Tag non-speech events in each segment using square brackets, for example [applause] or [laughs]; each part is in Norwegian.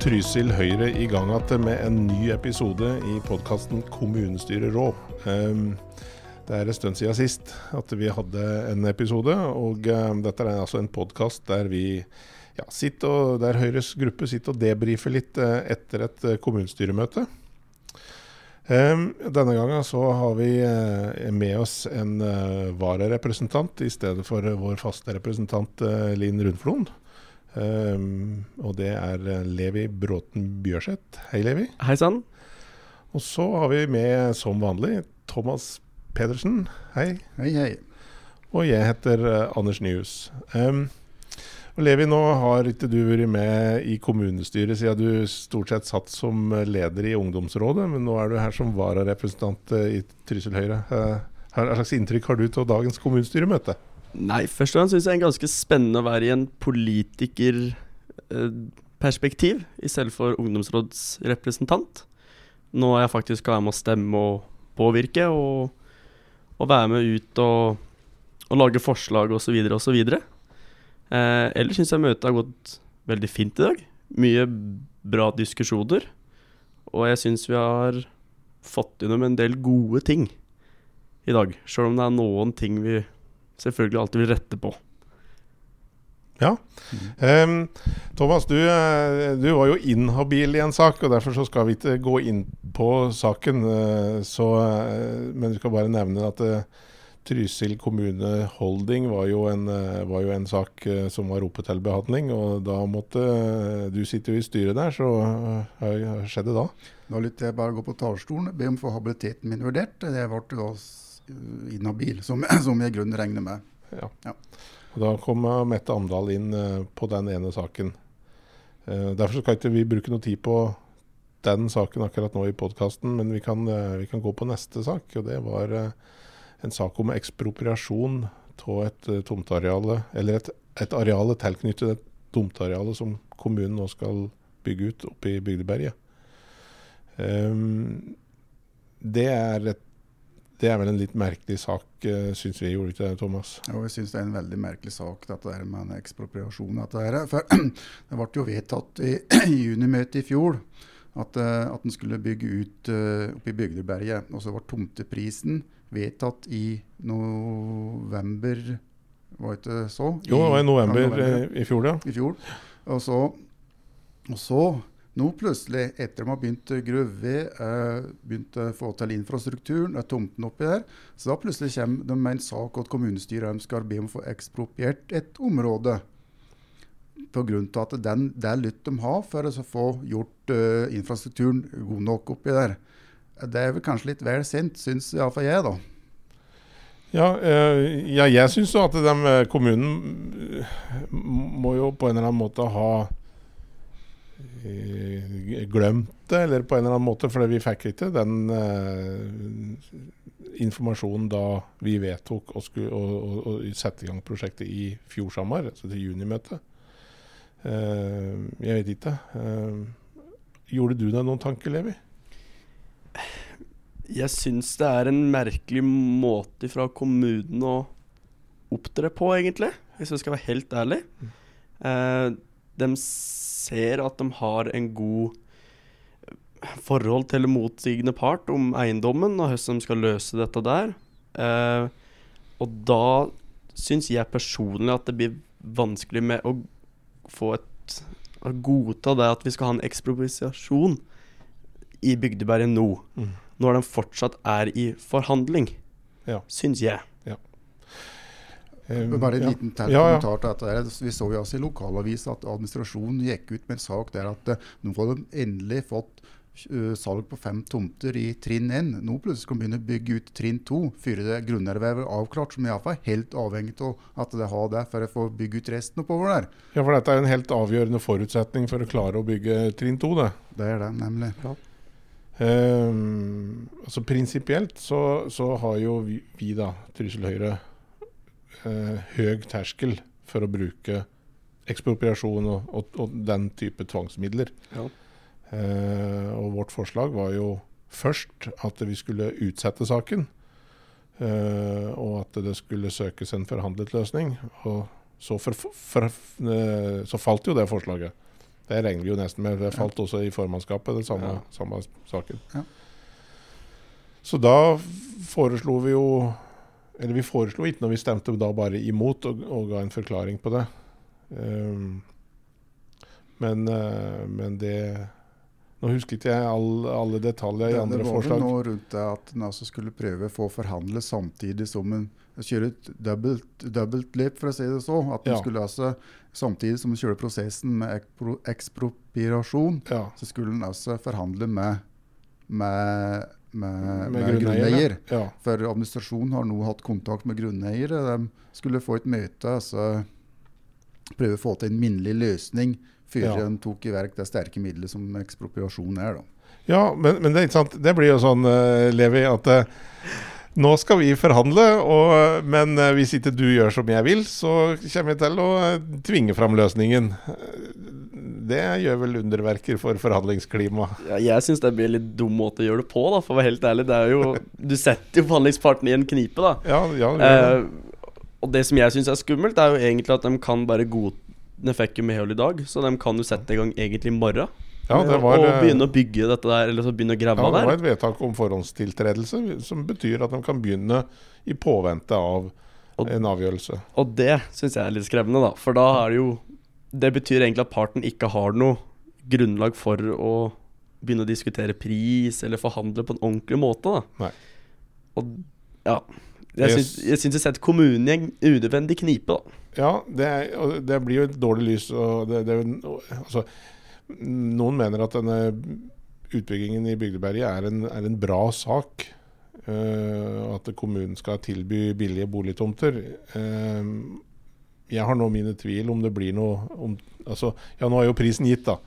Trysil Høyre i gang igjen med en ny episode i podkasten Kommunestyret rå. Ehm, det er en stund siden sist at vi hadde en episode, og ehm, dette er altså en podkast der ja, der Høyres gruppe sitter og debrifer litt eh, etter et eh, kommunestyremøte. Um, denne gangen så har vi uh, med oss en vararepresentant i stedet for vår faste representant Linn Rundflon. Um, og det er Levi Bråten Bjørseth. Hei, Levi. Hei sann. Og så har vi med, som vanlig, Thomas Pedersen. Hei. Hei, hei. Og jeg heter Anders Nyhus. Um, og Levi, nå har ikke du vært med i kommunestyret siden du stort sett satt som leder i ungdomsrådet, men nå er du her som vararepresentant eh, i Trysil Høyre. Eh, hva slags inntrykk har du av dagens kommunestyremøte? Nei, først og fremst syns jeg det er ganske spennende å være i en politikerperspektiv eh, i stedet for ungdomsrådsrepresentant. Nå er jeg faktisk være med å stemme og påvirke, og, og være med ut og, og lage forslag osv. osv. Eh, ellers syns jeg møtet har gått veldig fint i dag. Mye bra diskusjoner. Og jeg syns vi har fått gjennom en del gode ting i dag. Sjøl om det er noen ting vi selvfølgelig alltid vil rette på. Ja. Um, Thomas, du, eh, du, var jo inhabil i en sak, og derfor så skal vi ikke gå inn på saken. Eh, så, eh, men vi skal bare nevne at uh, Trysil kommune holding var jo, en, var jo en, sak som var oppe til behandling. og da måtte Du sitter jo i styret der, så hva skjedde da? Da lytter jeg bare gå på talerstolen, be om å få habiliteten min vurdert. Det ble da inhabil, som, som jeg i grunnen regner med. Ja. ja. Og Da kom Mette Amdal inn på den ene saken. Derfor skal ikke vi bruke noe tid på den saken akkurat nå i podkasten, men vi kan, vi kan, gå på neste sak. og det var en sak om ekspropriasjon av et tomteareale, eller et, et areale tilknyttet et tomteareale som kommunen nå skal bygge ut oppe i Bygdeberget. Um, det, er et, det er vel en litt merkelig sak, uh, syns vi, gjorde ikke det, Thomas? Jo, jeg syns det er en veldig merkelig sak, dette der med en ekspropriasjon. Dette [clears throat] For det ble jo vedtatt i, [clears throat] i junimøtet i fjor at, uh, at en skulle bygge ut uh, oppe i Bygdeberget. Og så var tomteprisen vedtatt i november, var det ikke så? I, jo, det var i november, november i, fjor, ja. I fjor. Og så, og så nå plutselig, etter de har begynt å grove, eh, begynt å få til infrastrukturen, er tomten oppi der, så da plutselig kommer de med en sak at kommunestyret skal be om å få ekspropriert et område. Pga. at den, det er lytt de har for å få gjort uh, infrastrukturen god nok oppi der. Det er vel kanskje litt vel sint, syns iallfall jeg, da. Ja, øh, ja jeg syns jo at de, kommunen må jo på en eller annen måte ha glemt det, eller på en eller annen måte, for vi fikk ikke den uh, informasjonen da vi vedtok å, skulle, å, å, å, sette i gang prosjektet i fjor sommer, altså til junimøtet. Uh, jeg vet ikke. gjorde du deg noen tanker, Levi? Jeg syns det er en merkelig måte fra kommunen å opptre på, egentlig. Hvis jeg skal være helt ærlig. Mm. Eh, de ser at de har en god forhold til en motsigende part om eiendommen, og hvordan de skal løse dette der. Eh, og da syns jeg personlig at det blir vanskelig med å få et Å godta det at vi skal ha en ekspropriasjon i Bygdeberget nå. Mm. Når de fortsatt er i forhandling, ja. syns jeg. Ja. Um, Bare en liten ja. kommentar til dette. Vi så jo altså i lokalavisa at administrasjonen gikk ut med en sak der at uh, nå har de endelig fått uh, salg på fem tomter i trinn 1. Nå plutselig skal de begynne å bygge ut trinn 2 før det grunnervervet er avklart. Som iallfall er helt avhengig av at de har det for å få bygge ut resten oppover der. Ja, for dette er en helt avgjørende forutsetning for å klare å bygge trinn 2, det. Det er det, nemlig. Ja. Um, altså Prinsipielt så, så, har jo vi, vi da, Trysil Høyre, uh, høy terskel for å bruke ekspropriasjon og, og, og den type tvangsmidler. Ja. Eh, og vårt forslag var jo først at vi skulle utsette saken. Eh, og at det skulle søkes en forhandlet løsning. Og så, for, for, eh, så falt jo det forslaget. Det regner vi jo nesten med. Det falt også i formannskapet, den samme, Ja. samme saken. Ja. Så da foreslo vi jo Eller vi foreslo ikke når vi stemte da bare imot, og, og ga en forklaring på det. Um, men, uh, men det Nå husker ikke jeg all, alle detaljer i Det, andre det var vel forslag. noe rundt det at en altså skulle prøve å få forhandle samtidig som en kjører et dobbelt, dobbelt løp, for å si det så. At Ja. skulle altså, Samtidig som en kjører prosessen med ekspropriasjon, Ja, så skulle en altså forhandle med, med, med, med med grunneier. Ja, For administrasjonen har nå hatt kontakt med grunneiere. De skulle få et møte, altså prøve å få til en minnelig løsning før Ja. en tok i verk det sterke middelet som ekspropriasjon er. da. ja men, men det. Det blir jo sånn, uh, Levi, at uh, nå skal vi forhandle, og, men eh, hvis ikke du gjør som jeg vil, så kommer jeg til å tvinge fram løsningen. Det gjør vel underverker for forhandlingsklimaet. Ja, jeg syns det blir en litt dum måte å gjøre det på, da, for å være helt ærlig. Det jo, du setter jo forhandlingsparten i en knipe, da. Ja, ja, det det. Eh, og det som jeg syns er skummelt, er jo egentlig at de kan bare god De fikk jo medhold i dag, så de kan jo sette i gang egentlig i morgen. ja, det var, å eh, begynne å bygge dette der, eller så begynne å grave ja, det var et vedtak om forhåndstiltredelse, som betyr at de kan begynne i påvente av Og- en avgjørelse. Og det syns jeg er litt skremmende, da. For da er det jo Det betyr egentlig at parten ikke har noe grunnlag for å begynne å diskutere pris eller forhandle på en ordentlig måte, da. Nei. Og ja. Jeg syns det setter kommunen i en unødvendig knipe, da. Ja, det, er, det blir jo et dårlig lys. Og det, det, altså, noen mener at denne utbyggingen i Bygdeberget er en, er en bra sak. Uh, at kommunen skal tilby billige boligtomter. Eh, jeg har nå mine tvil om det blir noe om, altså, Ja, nå er jo prisen gitt, da.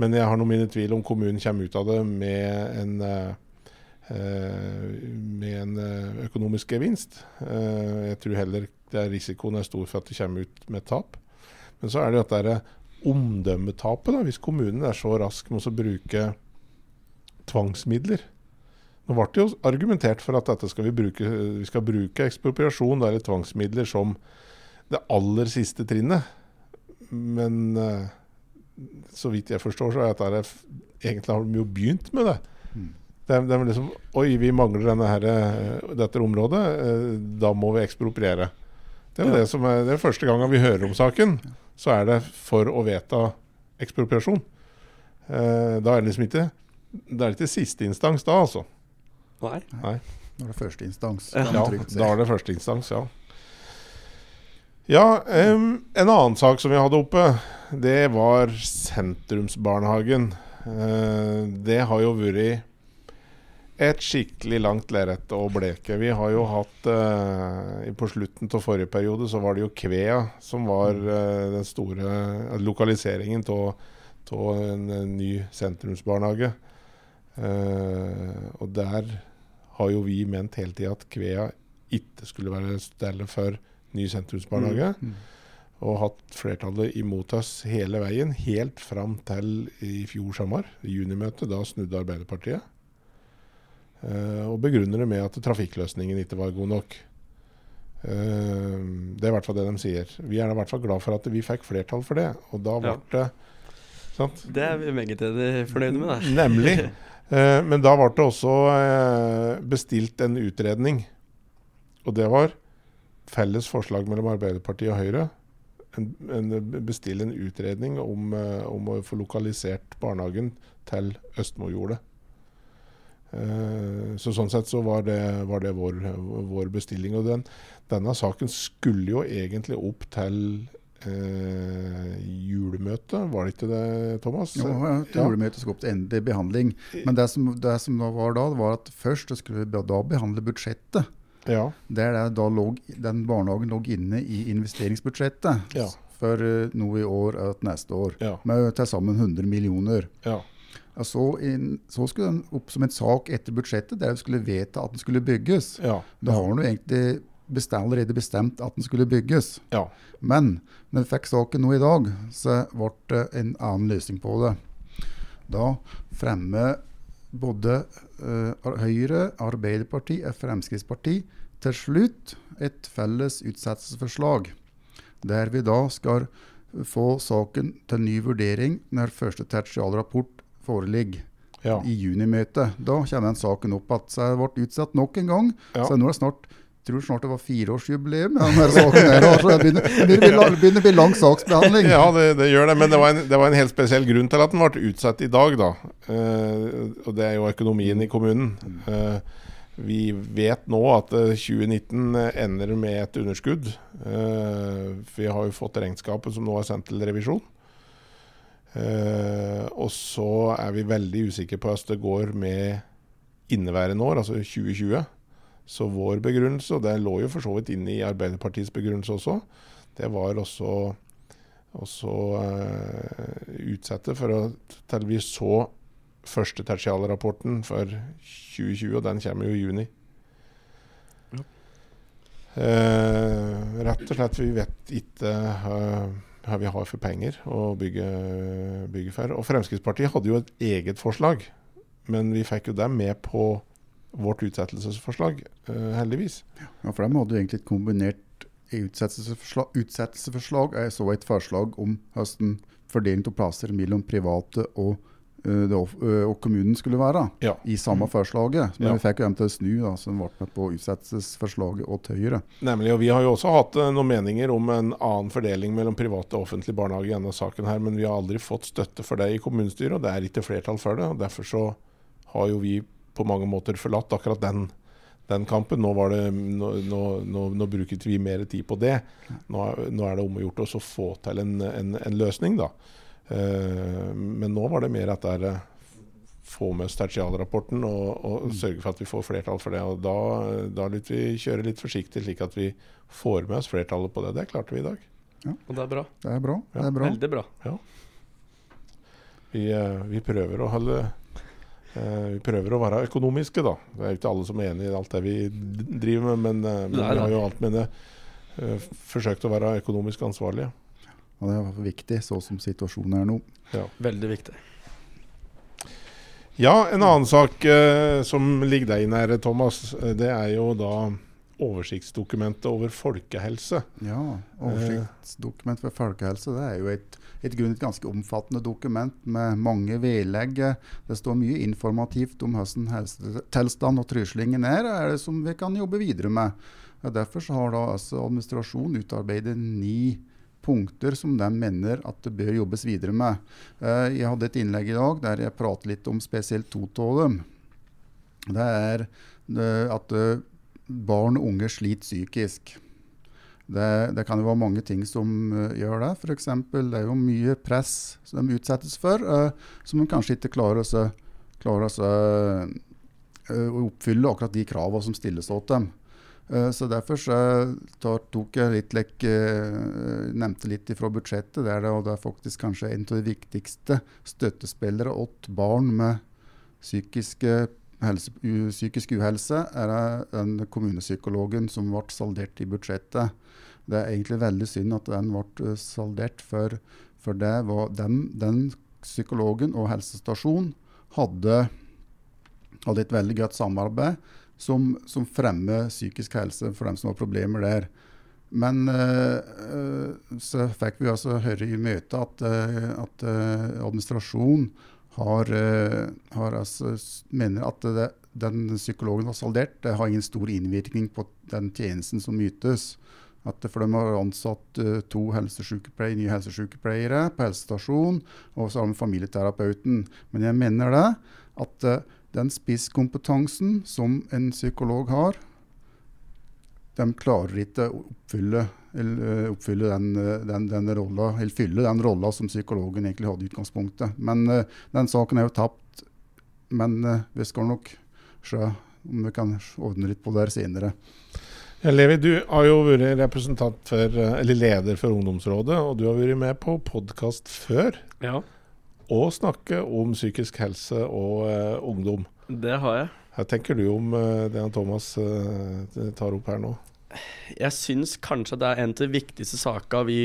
Men jeg har nå mine tvil om kommunen kommer ut av det med en eh, eh, med en eh, økonomisk gevinst. Jeg tror heller det er risikoen er stor for at det kommer ut med tap. Men så er det dette omdømmetapet, da, hvis kommunen er så rask med å bruke tvangsmidler. Nå ble det jo argumentert for at vi bruke, vi skal bruke ekspropriasjon da, eller tvangsmidler som det aller siste trinnet. Men eh, så vidt jeg forstår, så er dette egentlig har de jo begynt med det. Mm. Det er, det er liksom Oi, vi mangler denne her, eh, dette området. eh, Da må vi ekspropriere. Det er jo Ja. det som er det er første gangen vi hører om saken. Så er det for å vedta ekspropriasjon. Eh, da er det liksom ikke Det er ikke siste instans da, altså. Nei. Nei. det er første instans. Ja. da er det første instans, ja. Ja, um, en annen sak som vi hadde oppe, det var sentrumsbarnehagen. Uh, det har jo vært et skikkelig langt lerret å bleke. Vi har jo hatt uh, På slutten av forrige periode så var det jo Kvea som var uh, den store lokaliseringen av en, en ny sentrumsbarnehage. Eh, og der har jo vi ment hele tida at Kvea ikke skulle være stedet for ny sentrumsbarnehage. Mm. Og hatt flertallet imot oss hele veien, helt fram til i fjor sommer, i junimøtet. Da snudde Arbeiderpartiet. Uh, og begrunner det med at trafikkløsningen ikke var god nok. Uh, det er i hvert fall det de sier. Vi er i hvert fall glad for at vi fikk flertall for det. Og da ble Ja. det sant? Det er vi meget fornøyde med, da. Nemlig. [laughs] Eh, men da ble det også eh, bestilt en utredning. Og det var felles forslag mellom Arbeiderpartiet og Høyre. En, en, bestille en utredning om, eh, om å få lokalisert barnehagen til Østmojordet. Eh, så sånn sett så var det, var det vår, vår bestilling. Og den, denne saken skulle jo egentlig opp til eh, julemøtet, var det ikke det, Thomas? Jo, til Ja. julemøtet skulle opp til endelig behandling. Men det som, det som var da, var at først skulle vi da behandle budsjettet. Ja. Der da lå, den barnehagen lå inne i investeringsbudsjettet Ja. for eh, nå i år og neste år. Ja. Med til sammen 100 millioner. ja. Så, in, så skulle den opp som en sak etter budsjettet, der vi skulle vedta at den skulle bygges. ja. Da har den jo egentlig bestemt, allerede bestemt at den skulle bygges. ja. Men når vi fikk saken nå i dag, så ble det en annen løsning på det. Da fremmer både Høyre, Arbeiderpartiet og Fremskrittspartiet til slutt et felles utsettelsesforslag. der vi da skal få saken til ny vurdering når første tertialrapport foreligger Ja. i junimøtet. Da kommer den saken opp igjen. Så det ble utsatt nok en gang. Ja. Så nå er det snart tror snart det var fireårsjubileum. det begynner, å bli lang- saksbehandling. Ja, det, det gjør det. Men det var, en, det var en helt spesiell grunn til at den ble utsatt i dag, da. Eh, og det er jo økonomien i kommunen. Eh, vi vet nå at eh, 2019 ender med et underskudd. Eh, vi har jo fått regnskapet som nå er sendt til revisjon. Eh, og så er vi veldig usikre på hvordan det går med inneværende år, altså 2020. Så vår begrunnelse, og det lå jo for så vidt inne i Arbeiderpartiets begrunnelse også, det var også også uh, utsette for å, til vi så første tertialrapporten for 2020, og den kommer jo i juni. Ja. Uh, rett og slett, vi vet ikke uh, hva vi har for penger å bygge, bygge for. Og Fremskrittspartiet hadde jo et eget forslag, men vi fikk jo det med på vårt utsettelsesforslag, eh, heldigvis. Ja, for dem hadde du egentlig et kombinert utsettelsesforslag. Utsettelsesforslag jeg så et forslag om høsten fordeling av plasser mellom private og, eh, det, eh, og kommunen skulle være Ja. i samme forslaget. Men Ja. vi fikk jo dem til å snu, da, så de ble med på utsettelsesforslaget og Høyre. Nemlig, og Vi har jo også hatt noen meninger om en annen fordeling mellom private og offentlige barnehager i denne saken, her, men vi har aldri fått støtte for det i kommunestyret, og det er ikke flertall for det. og Derfor så har jo vi på mange måter forlatt akkurat den, den kampen. Nå, var det, nå, nå, nå, nå bruket vi mer tid på det. Nå, er- nå er det om å gjøre å få til en, en, en løsning, da. Uh, men nå var det mer at det er eh, få med oss tertialrapporten og, og sørge for at vi får flertall for det. og Da, da lytter vi kjøre litt forsiktig, slik at vi får med oss flertallet på det. Det klarte vi i dag. Og det er bra. Det er bra. Ja, det er bra. Veldig bra. Vi, eh, vi prøver å holde Vi prøver å være økonomiske, da. Det er jo ikke alle som er enig i alt det vi driver med, men, eh, men Nei, vi har jo alt med det eh, forsøkt å være økonomisk ansvarlige. Og det er viktig, så som situasjonen er nå. Veldig viktig. Ja, en annen sak eh, som ligger deg nære, Thomas, eh, det er jo da oversiktsdokumentet over folkehelse. Ja, Oversiktsdokument for folkehelse det er jo et, et, et ganske omfattende dokument med mange vedlegg. Det står mye informativt om hvordan helsetilstanden og truslingen er, er det som vi kan jobbe videre med. Derfor så har da altså administrasjonen utarbeidet ni punkter som de mener at det bør jobbes videre med. Eh, Jeg hadde et innlegg i dag der jeg prater litt om spesielt to av dem. Det er eh, at eh, barn og unge sliter psykisk. Det, det kan jo være mange ting som uh, gjør det. F.eks. det er jo mye press som de utsettes for, uh, som de kanskje ikke klarer å klarer å å oppfylle akkurat de kravene som stilles til dem. Så Derfor så tok jeg litt lek, eh, nevnte litt fra budsjettet. Der det, og det er faktisk kanskje en av de viktigste støttespillere åt barn med psykiske helse, psykisk uhelse, er det den kommunepsykologen som ble saldert i budsjettet. Det er egentlig veldig synd at den ble eh, saldert, for, for det var den, den psykologen og helsestasjonen hadde, hadde et veldig godt samarbeid som, som fremmer psykisk helse for dem som har problemer der. Men eh, så fikk vi altså høre i møtet at, at eh, administrasjonen har, eh, har altså, mener at det, den psykologen var saldert. Det har ingen stor innvirkning på den tjenesten som ytes. At for de har ansatt eh, to helsesykepleier, nye helsesykepleiere på helsestasjonen, og så har de familieterapeuten. Men jeg mener det at eh, den spisskompetansen som en psykolog har, de klarer ikke å oppfylle, eller, eh, oppfylle den, eh, den, den rolla, eller fylle den rolla som psykologen egentlig hadde i utgangspunktet. Men uh, den saken er jo tapt. Men uh, vi skal nok se om vi kan ordne litt på det senere. Ja, Levi, du har jo vært representant for, eller leder for Ungdomsrådet, og du har vært med på podkast før Ja, og snakke om psykisk helse og uh, ungdom. det har jeg. Hva tenker du om det han Thomas tar opp her nå? Jeg syns kanskje det er en av de viktigste sakene vi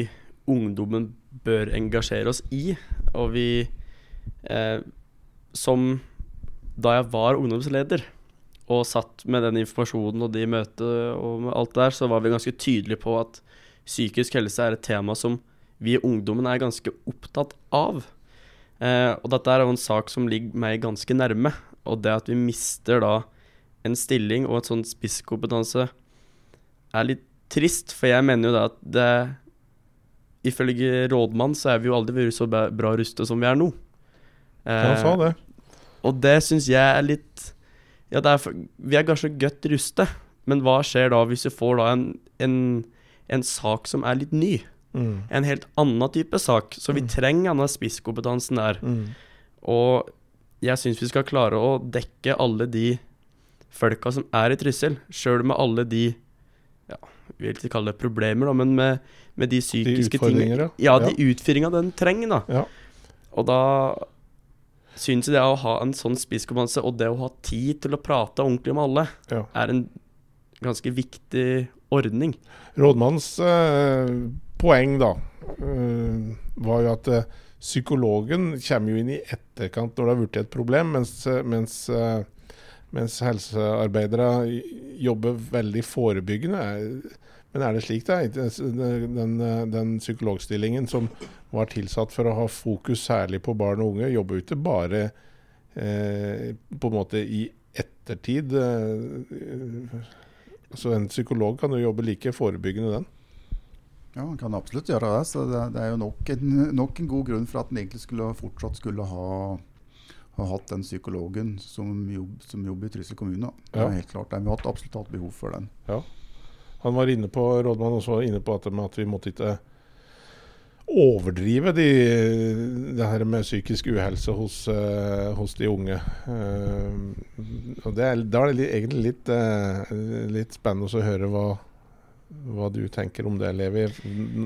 ungdommen bør engasjere oss i. Og vi eh, Som da jeg var ungdomsleder og satt med den informasjonen og de møtene og alt der, så var vi ganske tydelige på at psykisk helse er et tema som vi ungdommen er ganske opptatt av. Eh, og dette er jo en sak som ligger meg ganske nærme. Og det at vi mister da en stilling og et sånn spisskompetanse er litt trist, for jeg mener jo da at det Ifølge rådmann så er vi jo aldri vært så bra, rusta som vi er nå. Han sa det. Og det syns jeg er litt Ja, det er for, vi er kanskje godt rustet, men hva skjer da hvis vi får da en, en, en sak som er litt ny? Mm. En helt annen type sak. Så vi Mm. trenger denne spisskompetansen der. Mm. Og jeg syns vi skal klare å dekke alle de folka som er i Trysil, sjøl med alle de ja, Vi vil ikke kalle det problemer, da, men med, med de psykiske tingene. ja. Ja, de utfordringene den trenger, da. Ja. Og da syns jeg det å ha en sånn spisskompetanse, og det å ha tid til å prate ordentlig med alle, Ja. er en ganske viktig ordning. Rådmannens eh, poeng da eh, var jo at eh, psykologen kommer jo inn i etterkant når det har blitt et problem, mens, eh, mens, eh, mens helsearbeidere jobber veldig forebyggende. Men er det slik det er? Den, den, den psykologstillingen som var tilsatt for å ha fokus særlig på barn og unge, jobber jo ikke bare eh, på en måte i ettertid. Eh, så en psykolog kan jo jobbe like forebyggende, den. Ja, han kan absolutt gjøre det. Så det, det er jo nok en, nok en god grunn for at han egentlig skulle, fortsatt skulle ha, ha hatt den psykologen som, jobb, som jobber i Trysil kommune. Ja. helt klart. Vi har hatt absolutt hatt behov for den. Han var inne på, rådmannen også var inne på at, at vi måtte ikke overdrive de, det her med psykisk uhelse hos, uh, hos de unge. Uh, og det er, Da er det egentlig litt, uh, litt spennende å høre hva, hva du tenker om det, Levi.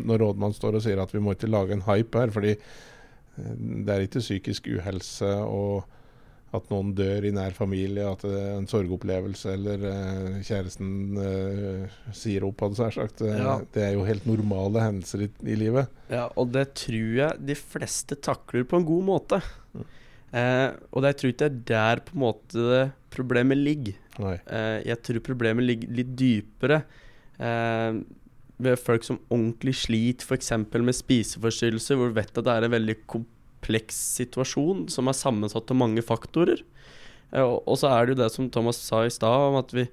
Når rådmannen står og sier at vi må ikke lage en hype her. fordi det er ikke psykisk uhelse og at noen dør i nær familie, at det er en sorgopplevelse, eller eh, kjæresten eh, sier opp, hadde jeg sagt. Eh, Ja. Det er jo helt normale hendelser i, i livet. Ja, og det tror jeg de fleste takler på en god måte. Mm. Eh, og jeg tror ikke det er der på en måte problemet ligger. Eh, jeg tror problemet ligger litt dypere. Eh, ved folk som ordentlig sliter f.eks. med spiseforstyrrelser, hvor du vet at det er en veldig kompleks situasjon som er sammensatt av mange faktorer. Eh, og, så er det jo det som Thomas sa i stad, om at vi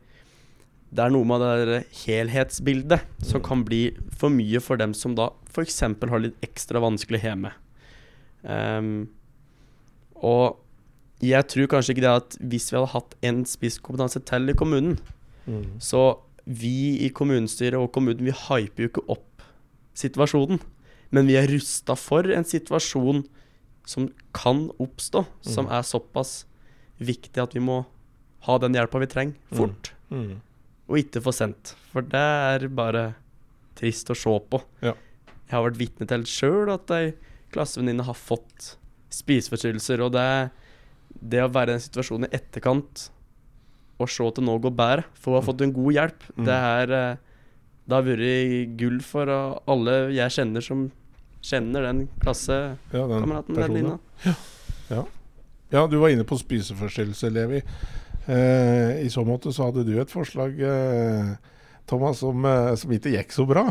det er noe med det helhetsbildet som kan bli for mye for dem som da f.eks. har litt ekstra vanskelig hjemme. Um, og jeg tror kanskje ikke det at hvis vi hadde hatt en spisskompetanse til i kommunen, Mm. så vi i kommunestyret og kommunen, vi hyper jo ikke opp situasjonen. Men vi er rusta for en situasjon som kan oppstå, som Mm. er såpass viktig at vi må ha den hjelpa vi trenger, fort. Mm. Og ikke for sent. For det er bare trist å se på. Ja. Jeg har vært vitne til sjøl at ei klassevenninne har fått spiseforstyrrelser. Og det, det å være i den situasjonen i etterkant og se at det nå går bedre, for hun har fått en god hjelp, Mm. det er eh, Det har vært gull for uh, alle jeg kjenner som kjenner den klassekameraten. Ja, den Ja. Ja. Ja, du var inne på spiseforstyrrelse, Levi. Eh, I så måte så hadde du et forslag, eh, Thomas, som, eh, som ikke gikk så bra.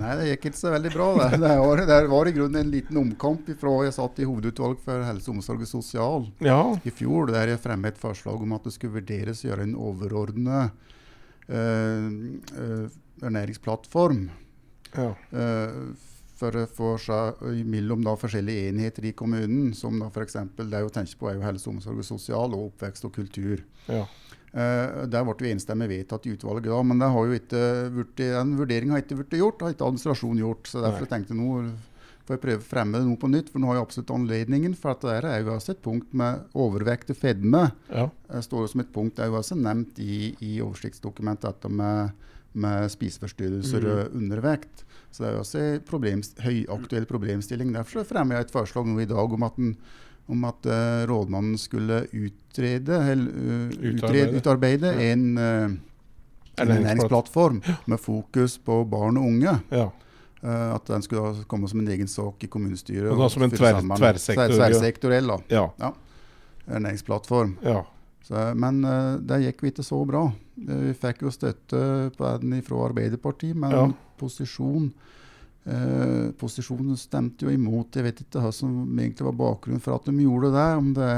Nei, det gikk ikke så veldig bra. Det, det, var, det var i grunnen en liten omkamp ifra jeg satt i hovedutvalg for helse, omsorg og sosial Ja. i fjor, der jeg fremmet et forslag om at det skulle vurderes å gjøre en overordnet eh, eh, ernæringsplattform ja. eh, for å få seg mellom da forskjellige enheter i kommunen, som da f.eks. det å tenke på er jo helse, omsorg og sosial, og oppvekst og kultur. ja. Eh, der ble vi enstemmig vedtatt i utvalget da, men det ikke den vurderingen har ikke blitt gjort, har ikke administrasjonen gjort. så Derfor Nei. tenkte jeg nå får jeg prøve å fremme det noe på nytt, for nå har jeg absolutt anledningen. For at det er jo også et punkt med overvekt og fedme. ja. Det står jo som et punkt, det er jo også nevnt i, i oversiktsdokumentet, dette med, med spiseforstyrrelser og mm. undervekt. Så det er jo også en problemst, høyaktuell problemstilling. Derfor fremmer jeg et forslag nå i dag om at, den, om at uh, rådmannen skulle utrede, eller, uh, Utarbeide. utrede, utarbeide Ja. en uh, Ernæringsplatt- ernæringsplattform med fokus på barn og unge. ja. Uh, at den skulle komme som en egen sak i kommunestyret. Og da som en tver, tverrsektor- Tverrsektorell, da. Ja. Ernæringsplattform. ja. Så, men uh, det gikk jo ikke så bra. Eh, Vi fikk jo støtte på den fra Arbeiderpartiet, men Ja. posisjon. Eh, posisjonen stemte jo imot. Jeg vet ikke hva som egentlig var bakgrunnen for at de gjorde det. Om det,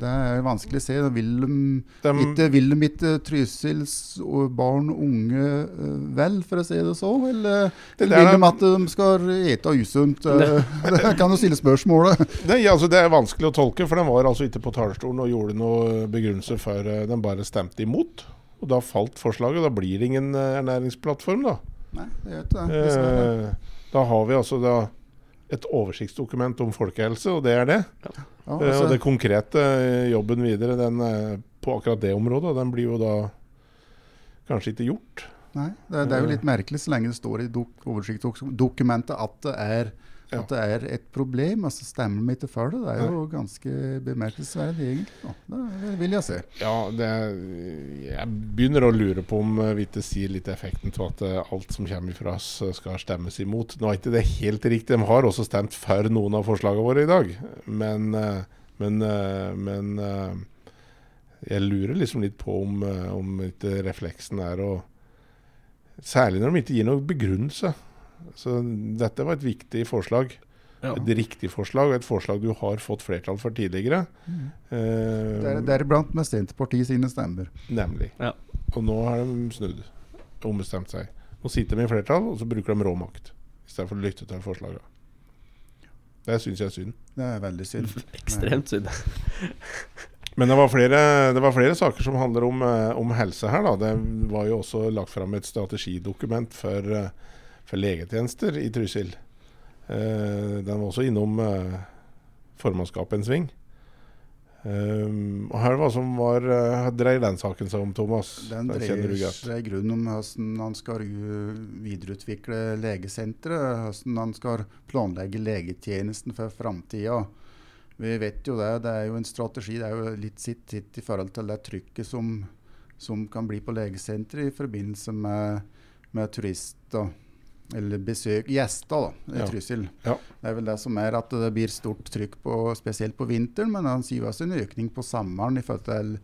det er vanskelig å se. Vil de, de ikke, vil de ikke Trysils barn og unge eh, vel, for å si det så? Eller Det vil de at de skal ete usunt? Eh, Det [laughs] kan jo stille spørsmålet. [laughs] Det, ja, altså, det er vanskelig å tolke, for den var altså ikke på talerstolen og gjorde noe begrunnelse før de den bare stemte imot. Og da falt forslaget. Da blir det ingen eh, ernæringsplattform, da. Nei, det gjør ikke det. dessverre. Eh, da har vi altså da et oversiktsdokument om folkehelse, og det er det. Ja, Ja, altså- og det konkrete eh, jobben videre den, eh, på akkurat det området, den blir jo da kanskje ikke gjort. Nei, det, er- det er jo litt merkelig så lenge det står i dok oversiktsdokumentet at det er Ja. at det er et problem, altså stemmer de ikke for det. Det er jo ganske bemerkelsesverdig, egentlig. da. Det vil jeg si. Ja, det, jeg begynner å lure på om eh, vi ikke sier litt effekten til at eh, alt som kommer fra oss eh, skal stemmes imot. Nå er ikke det helt riktig. De har også stemt for noen av forslagene våre i dag. Men, men, men jeg lurer liksom litt på om, om ikke refleksen er å Særlig når de ikke gir noen begrunnelse. Så dette var et viktig forslag. Ja. Et riktig forslag, og et forslag du har fått flertall for tidligere. Eh, Det er Deriblant med Senterpartiet sine stemmer. Nemlig. Ja. Og nå har de snudd ombestemt seg. Nå sitter de i flertall, og så bruker de rå makt istedenfor å lytte til forslagene. Det syns jeg er synd. Det er veldig synd. [laughs] Ekstremt synd. [laughs] Men det var flere, det var flere saker som handler om, eh, om helse her. Da. Det var jo også lagt fram et strategidokument for, eh, for legetjenester i Trysil. Eh, den var også innom eh, formannskapet en sving. Um, og her var som var uh, dreier den saken seg om, Thomas? Den dreier seg i grunnen om hvordan han skal videreutvikle legesenteret. Hvordan han skal planlegge legetjenesten for framtida. Vi vet jo det. Det er jo en strategi. Det er jo litt sitt, sitt i forhold til det trykket som, som kan bli på legesenteret i forbindelse med, med turister. Eller besøk gjester, da, i Ja. Trysil. Ja. Det er vel det som er at det blir stort trykk på, spesielt på vinteren, men han sier også en økning på sommeren i forhold til,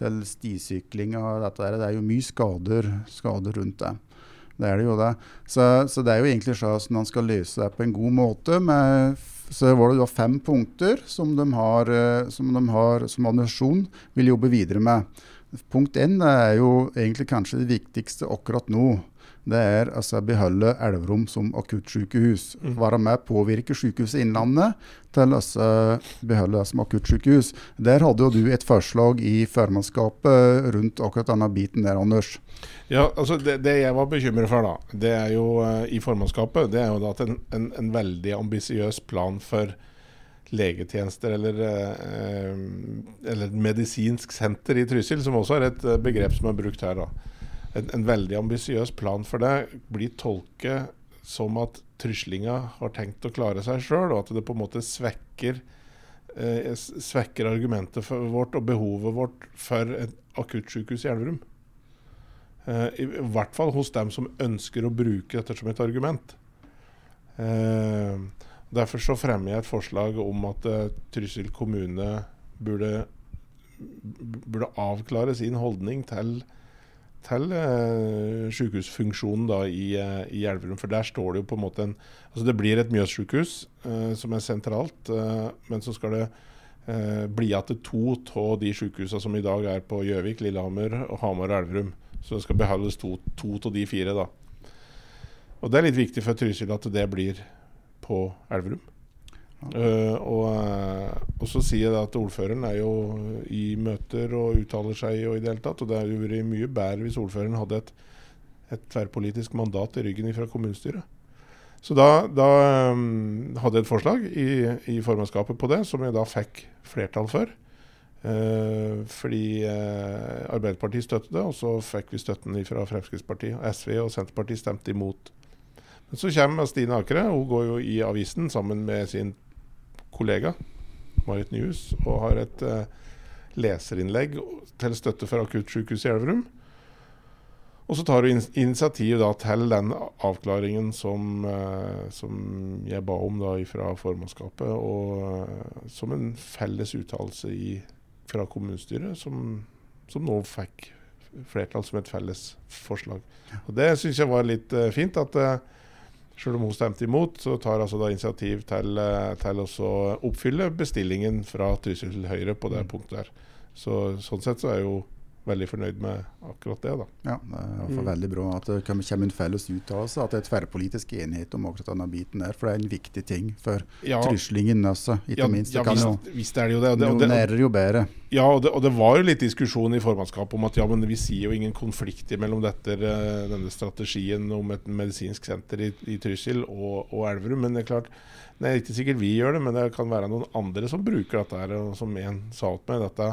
til stisykling og dette der. Det er jo mye skader, skader rundt det. Det er det jo det. Så, så det er jo egentlig sånn han skal løse det på en god måte. Med, så var det da fem punkter som de har, eh, som de har som administrasjon vil jobbe videre med. Punkt én er jo egentlig kanskje det viktigste akkurat nå. Det er altså beholde Elverum som akuttsykehus. Mm. Være med påvirke Sykehuset Innlandet til å altså beholde det som akuttsykehus. Der hadde jo du et forslag i formannskapet rundt akkurat denne biten der, Anders. Ja, altså det, det jeg var bekymret for, da, det er jo eh, i formannskapet, det er jo da at en, en, en veldig ambisiøs plan for legetjenester eller, eh, eller et medisinsk senter i Trysil, som også er et eh, begrep som er brukt her. da. En, en veldig ambisiøs plan for det blir tolket som at tryslinga har tenkt å klare seg sjøl, og at det på en måte svekker eh, svekker argumentet vårt og behovet vårt for et akuttsykehus i Elverum. Eh, I hvert fall hos dem som ønsker å bruke dette som et argument. Eh, derfor så fremmer jeg et forslag om at eh, Trysil kommune burde, burde avklare sin holdning til, til eh, sykehusfunksjonen da i, eh, i Elverum. For der står det jo på en måte en Altså det blir et Mjøssykehus eh, som er sentralt, eh, men så skal det eh, bli igjen to av de sykehusene som i dag er på Gjøvik, Lillehammer, og Hamar og Elverum. Så det skal beholdes to av de fire, da. Og det er litt viktig for Trysil at det blir på Elverum. Eh, og, eh, og så sier jeg at ordføreren er jo i møter og uttaler seg og i det hele tatt. Og det hadde jo vært mye bedre hvis ordføreren hadde et, et tverrpolitisk mandat i ryggen fra kommunestyret. Så da, da um, hadde jeg et forslag i, i formannskapet på det, som jeg da fikk flertall for. Uh, fordi uh, Arbeiderpartiet støttet det, og så fikk vi støtten fra Fremskrittspartiet. SV og Senterpartiet stemte imot. Men så kommer Stine Akere. Hun går jo i avisen sammen med sin kollega Marit Nyhus og har et eh, leserinnlegg til støtte for akuttsykehuset i Elverum. Og så tar du in initiativ da til den avklaringen som, eh, som jeg ba om da fra formannskapet, og eh, som en felles uttalelse fra kommunestyret, som, som nå fikk flertall som et felles forslag. Og Det syns jeg var litt uh, fint. at selv om hun stemte imot, så tar altså da initiativ til, uh, til å oppfylle bestillingen fra Trysil Høyre på det mm. punktet der. Så, sånn sett så er jo veldig fornøyd med akkurat det. da. Ja, Det er i hvert fall mm. veldig bra at det kommer en felles uttalelse, at det er tverrpolitisk enighet om akkurat denne biten der. For det er en viktig ting for ja, tryslingen også, ikke ja, minst. Det ja, visst, visst, er det jo det. Og det, og det, og det jo bedre. Ja, og det, og det, var jo litt diskusjon i formannskapet om at ja, men vi sier jo ingen konflikt mellom dette, eh, denne strategien om et medisinsk senter i, i Trysil og, og Elverum. Men det er klart, det er ikke sikkert vi gjør det, men det kan være noen andre som bruker dette her, og som en sa til med dette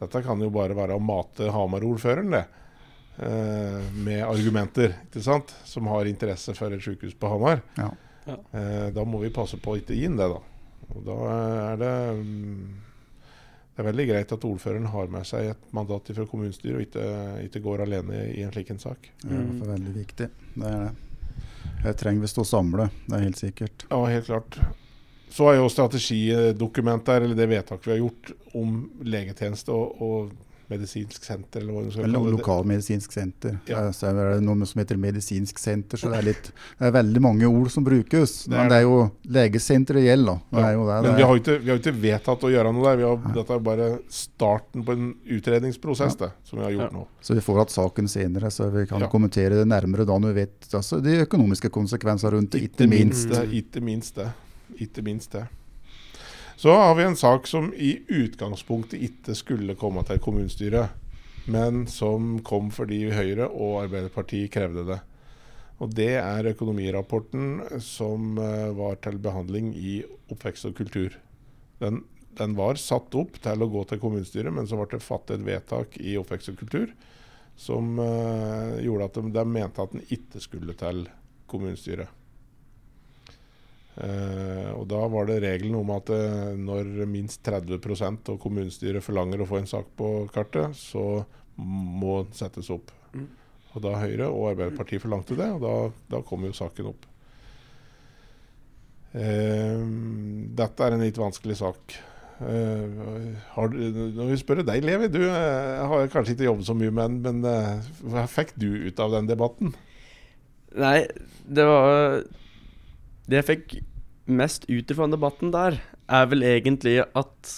dette kan jo bare være å mate Hamar-ordføreren, det. Eh, med argumenter, ikke sant? som har interesse for et sykehus på Hamar. Ja. Ja. Eh, da må vi passe på å ikke gi inn det, da. Og da er det mm, Det er veldig greit at ordføreren har med seg et mandat fra kommunestyret, og ikke, ikke, går alene i en slik en sak. Det er veldig viktig. Det er det. Det trenger vi stå samle, det er helt sikkert. Ja, helt klart. Så er jo strategidokumentet her, eller det vedtaket vi har gjort om legetjeneste og, og medisinsk senter, eller hva du skal kalle det. Lokalmedisinsk senter. Ja. Så er det noe som heter medisinsk senter, så det er, litt, det er veldig mange ord som brukes. Det er, men det er jo legesenteret gjelder. Ja. Det, men vi har jo ikke, vi har ikke, vedtatt å gjøre noe der. Har, dette er bare starten på en utredningsprosess ja. det, som vi har gjort nå. Så vi får hatt saken senere, så vi kan kommentere det nærmere da når vi vet altså, de økonomiske konsekvensene rundt det. Ikke minst. minst det. Ikke minst det. Ikke minst det. Så har vi en sak som i utgangspunktet ikke skulle komme til kommunestyret, men som kom fordi Høyre og Arbeiderpartiet krevde det. Og Det er økonomirapporten som uh, var til behandling i Oppvekst og kultur. Den, den, var satt opp til å gå til kommunestyret, men så ble det fattet et vedtak i Oppvekst og kultur som uh, gjorde at de, de mente at den ikke skulle til kommunestyret. Uh, og Da var det regelen om at uh, når minst 30% av kommunestyret forlanger å få en sak på kartet, så må den settes opp. Mm. Og Da Høyre og Arbeiderpartiet forlangte det, og da, da kom jo saken opp. Uh, dette er en litt vanskelig sak. Har, når vi spør deg, Levi, du har kanskje ikke jobbet så mye med den, men hva fikk du ut av den debatten? Nei, det var det jeg fikk mest ut fra debatten der, er vel egentlig at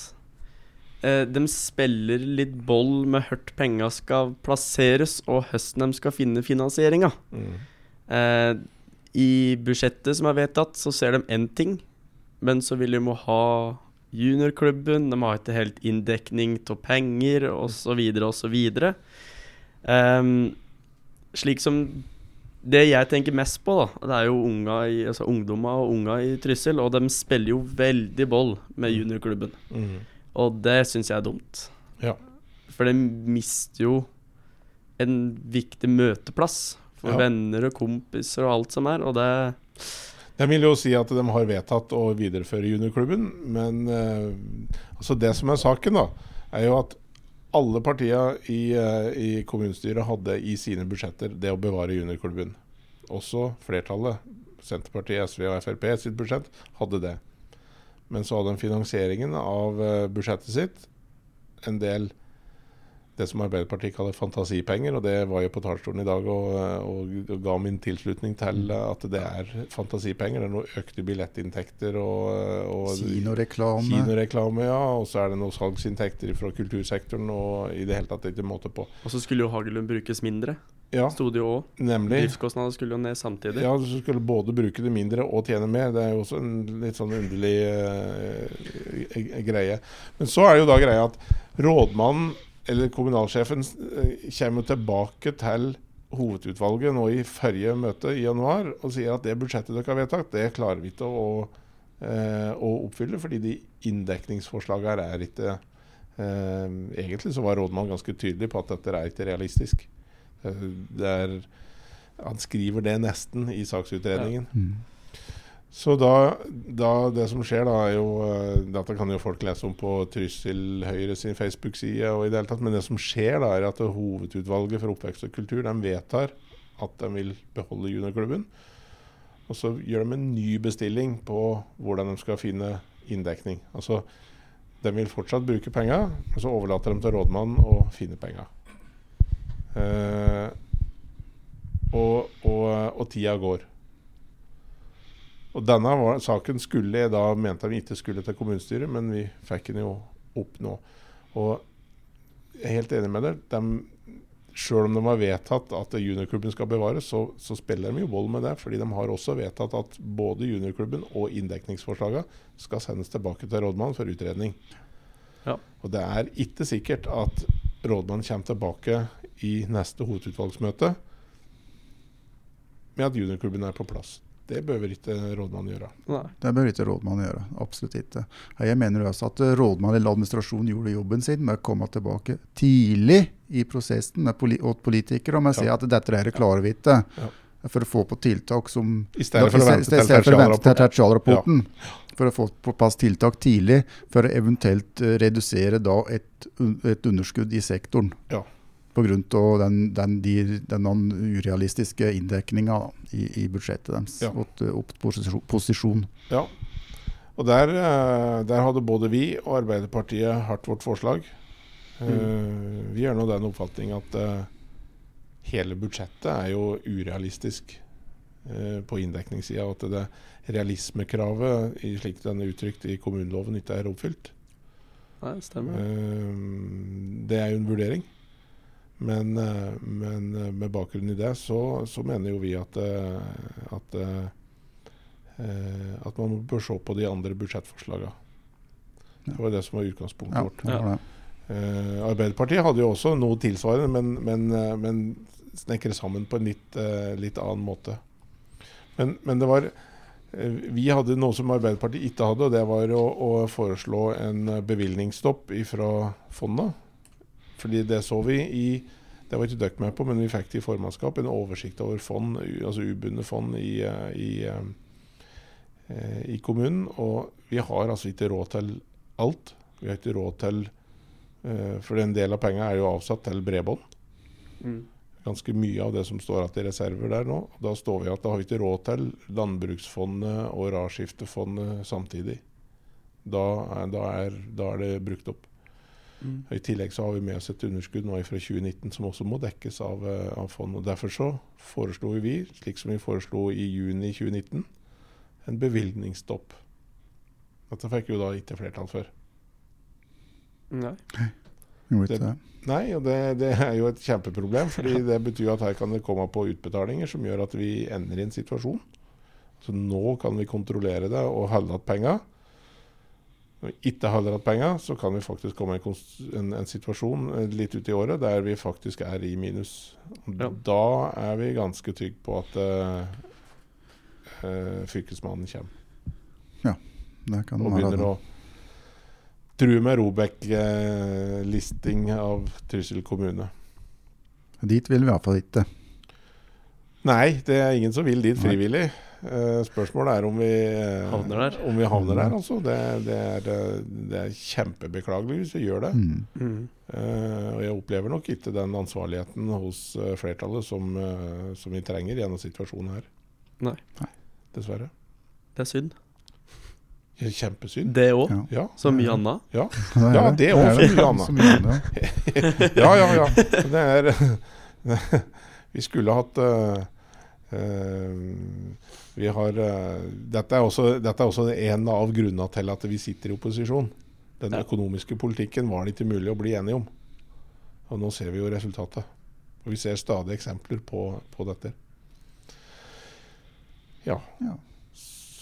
eh, de spiller litt boll med hørt penga skal plasseres, og hvordan de skal finne finansieringa. Mm. Eh, I budsjettet som er vedtatt, så ser de én ting, men så vil de må ha juniorklubben, de har ikke helt inndekning av penger, osv., osv. Um, slik som det jeg tenker mest på, da, det er jo unga i, altså ungdommer og unga i Trysil. Og de spiller jo veldig boll med mm. juniorklubben. Mm. Og det syns jeg er dumt. Ja. For de mister jo en viktig møteplass for ja. venner og kompiser og alt som er, og det Jeg vil jo si at de har vedtatt å videreføre juniorklubben, men uh, altså det som er saken, da, er jo at alle partiene i, uh, i, kommunestyret hadde i sine budsjetter det å bevare juniorklubben. Også flertallet, Senterpartiet, SV og Frp sitt budsjett, hadde det. Men så hadde de finansieringen av uh, budsjettet sitt en del det som Arbeiderpartiet kaller fantasipenger. Og det var jo på talerstolen i dag og, og, og, ga min tilslutning til mm. at det er fantasipenger. Det er noe økte billettinntekter og, og Kinoreklame. Kinoreklame, ja. Og så er det noen salgsinntekter fra kultursektoren og i det hele tatt ikke måte på. Og så skulle jo Hagelund brukes mindre. Ja, Sto det jo òg. Driftskostnader skulle jo ned samtidig. Ja, du skulle både bruke det mindre og tjene mer. Det er jo også en litt sånn underlig uh, greie. Men så er det jo da greia at rådmannen eller kommunalsjefen eh, kommer tilbake til hovedutvalget nå i forrige møte i januar og sier at det budsjettet dere har vedtatt, det klarer vi ikke å, eh, å oppfylle, fordi de inndekningsforslagene er ikke eh, Egentlig så var rådmannen ganske tydelig på at dette er ikke realistisk. Det er, han skriver det nesten i saksutredningen. Ja. Mm. Så da, da, Det som skjer, da, er jo uh, Dette kan jo folk lese om på Trysil Høyre sin Facebook-side. og i det hele tatt, Men det som skjer, da, er at hovedutvalget for oppvekst og kultur de vedtar at de vil beholde juniorklubben. Og så gjør de en ny bestilling på hvordan de skal finne inndekning. Altså, De vil fortsatt bruke penga, men så overlater de til rådmannen å finne penga. Eh, og, og, og tida går. Og denne var, saken skulle da mente vi ikke skulle til kommunestyret, men vi fikk den jo opp nå. Og jeg er helt enig med deg. De, selv om de har vedtatt at juniorklubben skal bevares, så, så spiller de jo vold med det. fordi de har også vedtatt at både juniorklubben og inndekningsforslagene skal sendes tilbake til rådmannen for utredning. Ja. Og det er ikke sikkert at rådmannen kommer tilbake i neste hovedutvalgsmøte med at juniorklubben er på plass. Det behøver ikke rådmannen gjøre. Nei. Det bør ikke rådmannen gjøre. Absolutt ikke. Jeg mener også at rådmannen eller administrasjonen gjorde jobben sin med å komme tilbake tidlig i prosessen med poli politikere og med å si at dette her klarer vi ikke. Ja. For å få på tiltak som I stedet for å vente til tertialrapporten. For å få på plass tiltak tidlig, for å eventuelt eh, redusere da et, et underskudd i sektoren. Ja. Pga. den, den, de, den urealistiske inndekninga i, i budsjettet deres. Ja. og, og posisjon, posisjon. Ja. Og der, eh, der hadde både vi og Arbeiderpartiet hardt vårt forslag. Mm. Vi er nå den oppfatning at eh, hele budsjettet er jo urealistisk eh, på inndekningssida. Og at det realismekravet, i slik den er uttrykt i kommuneloven, ikke er oppfylt. Nei, stemmer. Eh, Det er jo en vurdering. Men, eh, men eh, med bakgrunn i det, så, så mener jo vi at, eh, at, at man bør se på de andre budsjettforslagene. Det var det som var utgangspunktet Ja, vårt. Eh, Arbeiderpartiet hadde jo også noe tilsvarende, men, men, men snekre sammen på en litt, litt annen måte. Men, men det var Vi hadde noe som Arbeiderpartiet ikke hadde, og det var å, å foreslå en bevilgningsstopp fra fondet. Fordi det så vi i Det var ikke dere med på, men vi fikk i formannskap. En oversikt over fond, altså ubundne fond i, eh, i, eh, i kommunen. Og vi har altså ikke råd til alt. Vi har ikke råd til eh, For en del av pengene er jo avsatt til bredbånd. Mm. Ganske mye av det som står igjen i reserver der nå. Da står vi at da har vi ikke råd til Landbruksfondet og Rarskiftefondet samtidig. Da er, da, er, da er det brukt opp. Mm. I tillegg så har vi med oss et underskudd nå fra 2019 som også må dekkes av, eh, av fond. og Derfor så foreslo vi, slik som vi foreslo i juni 2019, en bevilgningsstopp. Dette fikk jo da ikke flertall for. Nei. Det- det. Nei, og det, det er jo et kjempeproblem. fordi [laughs] det betyr at her kan det komme på utbetalinger som gjør at vi ender i en situasjon. Så nå kan vi kontrollere det og holde igjen penga. Når vi ikke har igjen penger, så kan vi faktisk komme i en, en, en situasjon eh, litt ut i året der vi faktisk er i minus. Ja. Da er vi ganske trygge på at uh, Fylkesmannen kommer Det kan og begynner å true med Robek-listing av Trysil kommune. Dit vil vi iallfall ikke. Nei, det er ingen som vil dit frivillig. Eh, spørsmålet er om vi eh, Havner der. Om vi havner der, altså. Det, det, er, eh, det er kjempebeklagelig hvis vi gjør det. Mm. Mm. Eh, og jeg opplever nok ikke den ansvarligheten hos eh, flertallet som, eh, som vi trenger i denne situasjonen her. Nei. Dessverre. Det er synd. Kjempesynd. Det òg. Ja. Så mye annet. Ja. Ja, det annet. Så mye annet. ja, ja, ja. Det er Vi skulle hatt eh, eh, har eh, dette, er også, dette er også en av grunnene til at vi sitter i opposisjon. Den Ja. økonomiske politikken var det ikke mulig å bli enige om. Og nå ser vi jo resultatet. Og vi ser stadig eksempler på, på dette. Ja. Ja.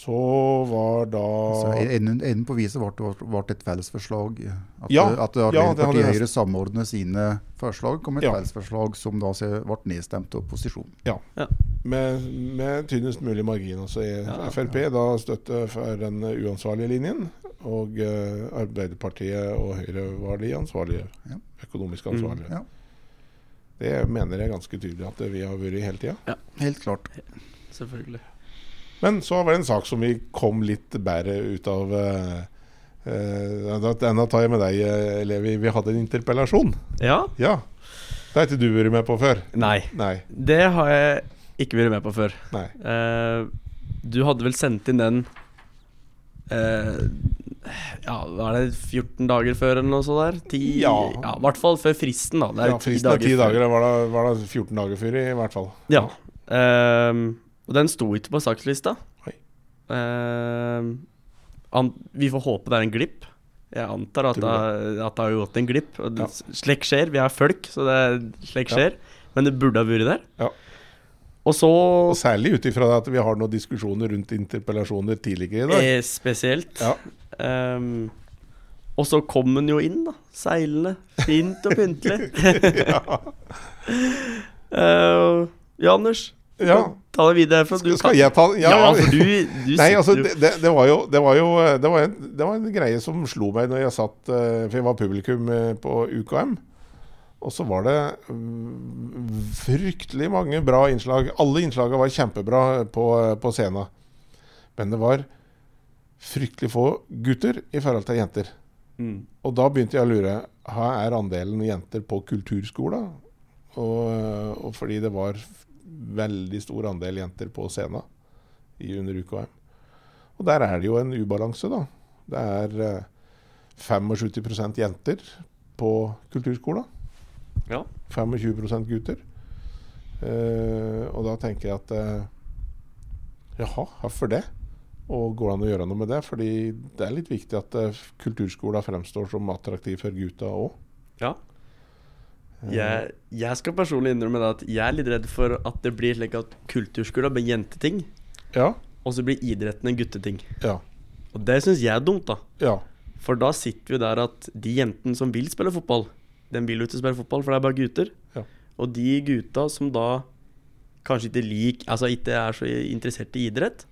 Så var da Så enden, enden på viset ble det ble et fellesforslag. At, Ja, at ja, Arbeiderpartiet ja, og Høyre samordner sine forslag, kom et Ja. fellesforslag som da ble nedstemt av opposisjonen. med, med tynnest mulig margin. Altså i Ja, Frp da støtte for den uansvarlige linjen, og uh, Arbeiderpartiet og Høyre var de ansvarlige. Ja. Økonomisk Mm, ansvarlige. ja. Det mener jeg ganske tydelig at vi har vært hele tida. Helt klart. Selvfølgelig. Men så var det en sak som vi kom litt bedre ut av. Uh, Enda denne tar jeg med deg, eh, Levi. Vi hadde en interpellasjon. Ja? Ja. Det har ikke du vært med på før? Nei. Nei. Det har jeg ikke vært med på før. Nei. Uh, du hadde vel sendt inn den uh, ja, hva er det 14 dager før eller noe sånt der? 10, Ja. ja. I hvert fall før fristen, da. Det Ja, fristen er dager ti før. dager. Det var da, var da 14 dager før, i hvert fall. Ja. Ehm, og den sto ikke på sakslista. Ehm, an, vi får håpe det er en glipp. Jeg antar at det, at det har gått en glipp. Og Ja. Slik skjer. Vi er folk, så det er, skjer. Ja. Men det burde ha vært der. Ja. Og så Og særlig ut ifra at vi har noen diskusjoner rundt interpellasjoner tidligere i dag. eh, spesielt Ja. Um, Og så kom han jo inn, da. Seilende. Fint og pyntelig. [laughs] [laughs] Eh, ja, Anders. Ja. Ta det videre. Du Skal, skal jeg ta Ja, Ja, for du, du Nei, altså, det, det, var jo, det var, jo det, var en, det var en greie som slo meg når jeg satt eh, For jeg var publikum eh, på UKM. Og så var det mm, fryktelig mange bra innslag. Alle innslagene var kjempebra på, på scenen. Men det var fryktelig få gutter i forhold til jenter. Mm. Og da begynte jeg å lure Hva er andelen jenter på kulturskolen? Og, og fordi det var veldig stor andel jenter på scenen i under UKM. Og der er det jo en ubalanse, da. Det er eh, 75 jenter på kulturskolen. Ja. 25% gutter. Eh, og da tenker jeg at eh, Jaha, hvorfor det? Og går det an å gjøre noe med det? Fordi det er litt viktig at uh, kulturskolen fremstår som attraktiv for gutta òg. Ja. Jeg, jeg skal personlig innrømme det at jeg er litt redd for at det blir slik at kulturskolen blir jenteting, Ja. og så blir idretten en gutteting. Ja. Og det syns jeg er dumt, da. Ja. For da sitter vi der at de jentene som vil spille fotball, de vil jo ikke spille fotball, for det er bare gutter. Ja. Og de gutta som da kanskje ikke lik, altså ikke er så interessert i idrett,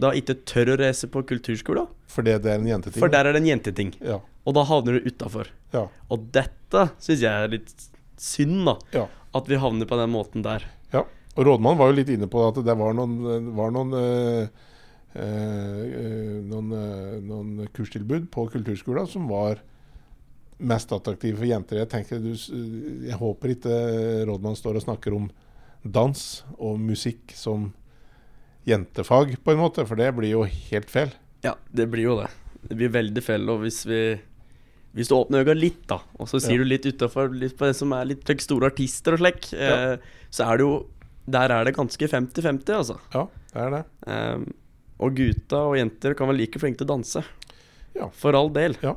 da ikke tør å reise på kulturskolen, Fordi det er en jenteting. for der er det en jenteting. Ja. Og da havner du utafor. Ja. Og dette syns jeg er litt synd, da. Ja. At vi havner på den måten der. ja. Og rådmannen var jo litt inne på at det var noen, var noen eh, eh, noen, eh, noen kurstilbud på kulturskolen som var mest attraktive for jenter. Jeg tenker du, jeg håper ikke rådmannen står og snakker om dans og musikk som jentefag, på en måte, for det blir jo helt feil. Ja, det blir jo det. Det blir veldig feil. Og hvis vi Hvis du åpner øynene litt, da, og så sier Ja. du litt utafor på det som er litt store artister og slik, eh, så er det jo Der er det ganske 50-50, altså. Ja, det er det. Um, og gutta og jenter kan være like flinke til å danse. Ja. For all del. Ja.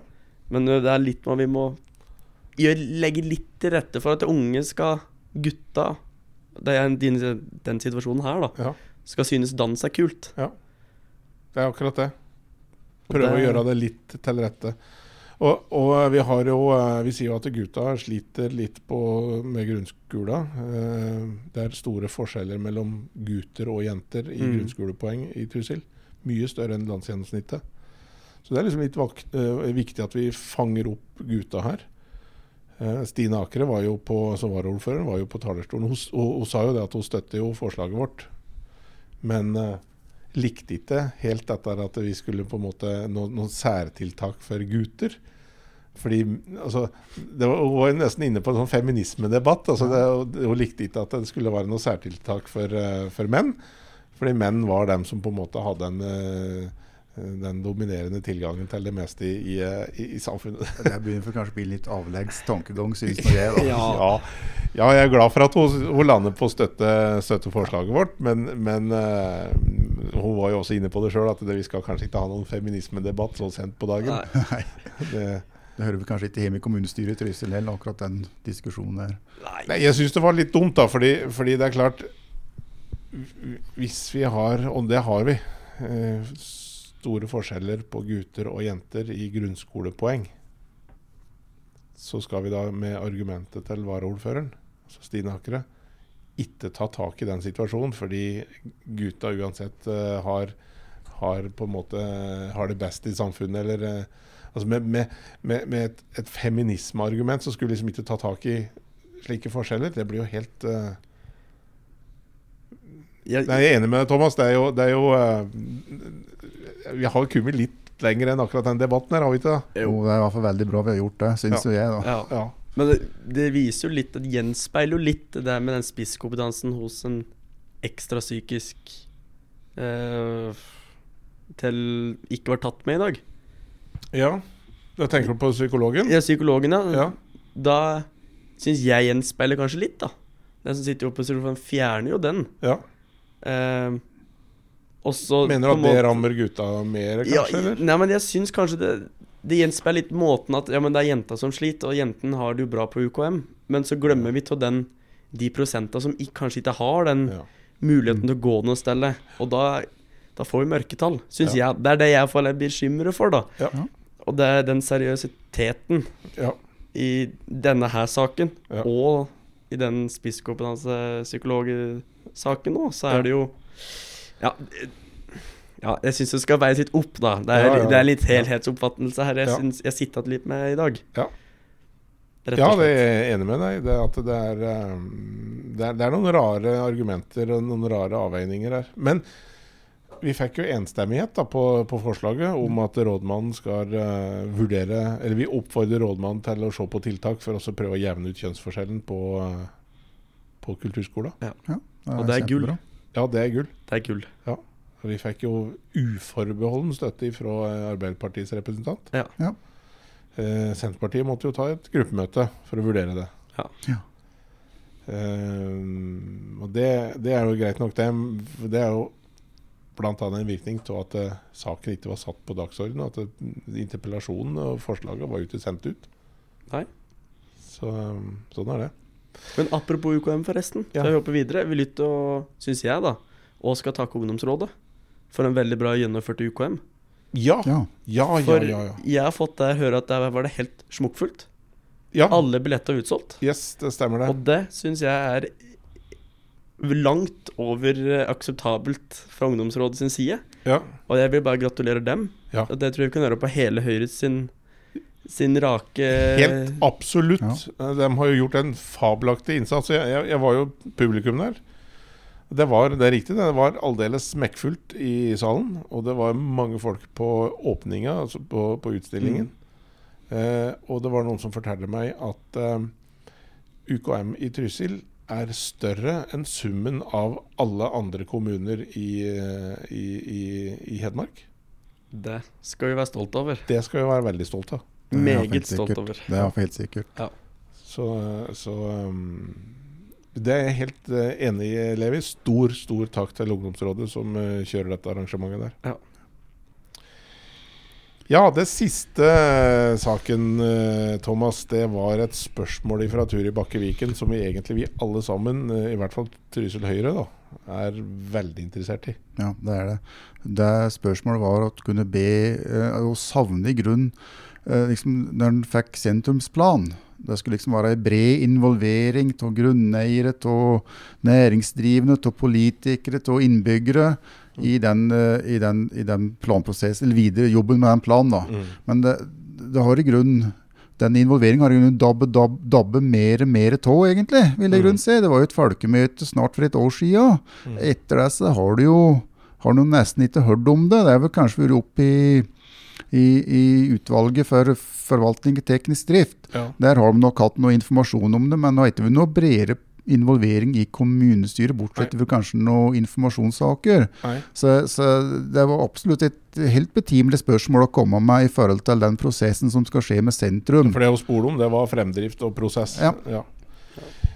Men det er litt noe vi må gjøre, legge litt til rette for at unge skal Gutta Det er din, den situasjonen her, da. Ja. Skal synes dans er kult. Ja. Det er akkurat det. Prøve å gjøre det litt til rette. Og, og vi har jo eh, Vi sier jo at gutta sliter litt på, med grunnskolen. Eh, Det er store forskjeller mellom gutter og jenter i Mm. grunnskolepoeng i Trysil. Mye større enn landsgjennomsnittet. Så det er liksom litt vakt, eh, viktig at vi fanger opp gutta her. Stine Akre var jo på, som varaordfører var jo på talerstolen. Hun, hun, hun sa jo det at hun støtter jo forslaget vårt. Men likte ikke helt dette at vi skulle på en måte noen, noen særtiltak for gutter. Fordi altså, det var, Hun var jo nesten inne på en sånn feminismedebatt. Altså det, hun likte ikke at det skulle være noe særtiltak for, eh, for menn. Fordi menn var dem som på en måte hadde en, eh, den dominerende tilgangen til det meste i, i, i, i samfunnet. Det begynner for kanskje å bli litt avleggs tankegang, synes nå jeg. da. Ja. [laughs] ja, jeg er glad for at hun, hun lander på å støtte, støtte forslaget vårt, men, men eh, hun var jo også inne på det sjøl, at det, vi skal kanskje ikke ha noen feminismedebatt så sent på dagen. [laughs] Nei. Det, Det hører vi kanskje ikke hjemme i kommunestyret i Trysil heller, akkurat den diskusjonen der. Nei. nei, jeg syns det var litt dumt, da, fordi, fordi det er klart Hvis vi har, og det har vi, eh, store forskjeller på gutter og jenter i grunnskolepoeng, så skal vi da med argumentet til varaordføreren, altså Stine Akre, ikke ta tak i den situasjonen, fordi gutta uansett eh, har, har måte har det best i samfunnet, eller eh, altså Med, med, med, et, et feminismeargument så skulle vi liksom ikke ta tak i slike forskjeller. Det blir jo helt eh, Jeg, jeg er enig med deg, Thomas. Det er jo, det er jo uh, Vi har kommet litt lenger enn akkurat den debatten her, har vi ikke det? Jo. Det er i hvert fall veldig bra vi har gjort det, syns jo jeg. da. ja. Ja. Men det, det viser jo litt Det gjenspeiler jo litt det der med den spisskompetansen hos en ekstra psykisk uh, Til ikke var tatt med i dag. Ja. Da tenker du på psykologen? Ja, psykologen, ja. Ja. Da syns jeg gjenspeiler kanskje litt, da. Den som sitter oppe, opposisjon, fjerner jo den. ja. Eh, også, Mener du at at det rammer gutta mer, ja, kanskje? eller? Nei, men jeg syns kanskje det Det gjenspeiler litt måten at Ja, men det er jenta som sliter, og jenten har det jo bra på UKM. Men så glemmer vi til den de prosenta som kanskje ikke har den Ja. muligheten til å gå noe sted. Og da, da får vi mørketall, syns jeg. Det er det jeg får er bekymret for, da. Ja. Ja. Og det er den seriøsiteten Ja. i denne her saken, Ja. og i den spisskompetanse-psykologsaken nå, så er det jo Ja, ja jeg syns det skal veie sitt opp, da. Det er, Ja, ja, det er litt helhetsoppfattelse her jeg Ja. syns jeg sitter litt med i dag. Ja. Rett Ja, det er jeg enig med deg. Det, at det er, um, det er Det er noen rare argumenter og noen rare avveininger her. Men vi fikk jo enstemmighet da, på, på forslaget om at rådmannen skal uh, vurdere Eller vi oppfordrer rådmannen til å se på tiltak for også å prøve å jevne ut kjønnsforskjellen på, uh, på kulturskolen. Og det er gull. Ja, det er gull. Det er gull. Ja. vi fikk jo uforbeholden støtte fra uh, Arbeiderpartiets representant. Ja. Ja. Eh, Senterpartiet måtte jo ta et gruppemøte for å vurdere det. Ja. Ja. Eh, og det, det er jo greit nok, det. Det er jo bl.a. en virkning av at eh, saken ikke var satt på dagsordenen. At det, interpellasjonen og forslaget var jo ikke sendt ut. Nei. Så eh, sånn er det. Men apropos UKM, forresten. Ja. Så jeg hopper videre. Vi lytter og, syns jeg, da, og skal takke Ungdomsrådet for en veldig bra gjennomført UKM. Ja, Ja. ja, ja. For jeg har fått der høre at der var det helt smukkfullt. ja. Alle billetter utsolgt. Yes, det stemmer det. Og det syns jeg er langt over eh, akseptabelt fra Ungdomsrådet sin side. Ja. Og jeg vil bare gratulere dem. Ja. Og det tror jeg vi kan gjøre på hele Høyres sin, sin rake Helt absolutt. Ja. Eh, De har jo gjort en fabelaktig innsats. Jeg, jeg, jeg var jo publikum der. Det var det er riktig, det var aldeles smekkfullt i salen. Og det var mange folk på åpninga, altså på, på utstillingen. Eh, og det var noen som fortalte meg at eh, UKM i Trysil er større enn summen av alle andre kommuner i, eh, i, i, i Hedmark. Det skal vi være stolt over. Det skal vi være veldig stolt av. Meget stolt sikkert. over. Det er helt sikkert. Så, så um, Det er jeg helt uh, enig i, Levi. Stor, stor takk til Ungdomsrådet som uh, kjører dette arrangementet der. Ja. Ja, det siste uh, saken, Thomas, det var et spørsmål fra Turi Bakke-Viken som vi egentlig vi alle sammen, i hvert fall Trysil Høyre, da, er veldig interessert i. Ja, det er det. Det spørsmålet var at kunne be eh, å savne i grunn eh, liksom, Når en fikk sentrumsplan Det skulle liksom være en bred involvering av grunneiere, av næringsdrivende, av politikere, av innbyggere i den, eh, i, den, i den planprosessen, eller videre jobben med den planen. da. Men det, det har i grunnen den involveringen har grunnen dabbe, dabbe, dabbe mer og mer av, egentlig, vil jeg Mm. si. Det var jo et folkemøte snart for et år siden. Mm. Etter det så har du jo har du nesten ikke hørt om det. Det er vel kanskje vært opp i, i, i utvalget for forvaltning og teknisk drift. Ja. Der har de nok hatt noe informasjon om det, men nå har ikke vært noe bredere involvering i kommunestyret, bortsett fra kanskje noen informasjonssaker. Så, så det var absolutt et helt betimelig spørsmål å komme med i forhold til den prosessen som skal skje med sentrum. For det å spole om, det var fremdrift og prosess. Ja.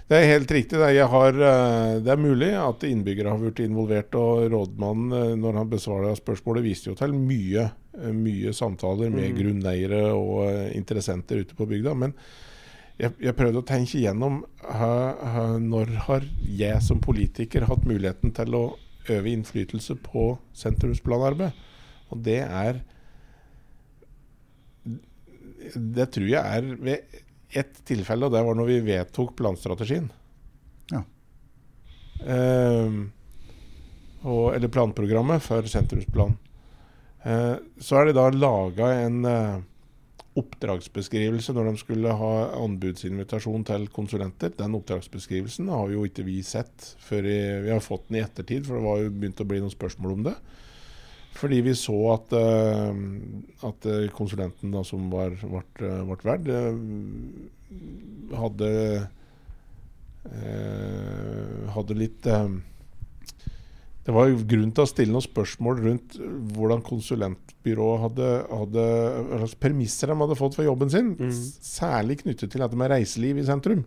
Det er helt riktig. Det, jeg har, eh, det er mulig at innbyggere har vært involvert, og rådmannen, eh, når han besvarer spørsmålet, viste jo til mye, mye samtaler med Mm. grunneiere og eh, interessenter ute på bygda. Men jeg, jeg prøvde å tenke igjennom når har jeg som politiker hatt muligheten til å øve innflytelse på sentrumsplanarbeid? Og det er Det tror jeg er ved ett tilfelle, og det var når vi vedtok planstrategien. Ja. Uh, og, eller planprogrammet for sentrumsplan. Eh, så er det da laga en eh, oppdragsbeskrivelse når de skulle ha anbudsinvitasjon til konsulenter. Den oppdragsbeskrivelsen har jo ikke vi sett før i, vi har fått den i ettertid, for det var jo begynt å bli noen spørsmål om det. Fordi vi så at, eh, at konsulenten da, som var ble, ble verd, hadde hadde litt det var jo grunn til å stille noen spørsmål rundt hvordan konsulentbyrået hadde, hadde hva slags premisser de hadde fått for jobben sin. Mm. Særlig knyttet til dette med reiseliv i sentrum.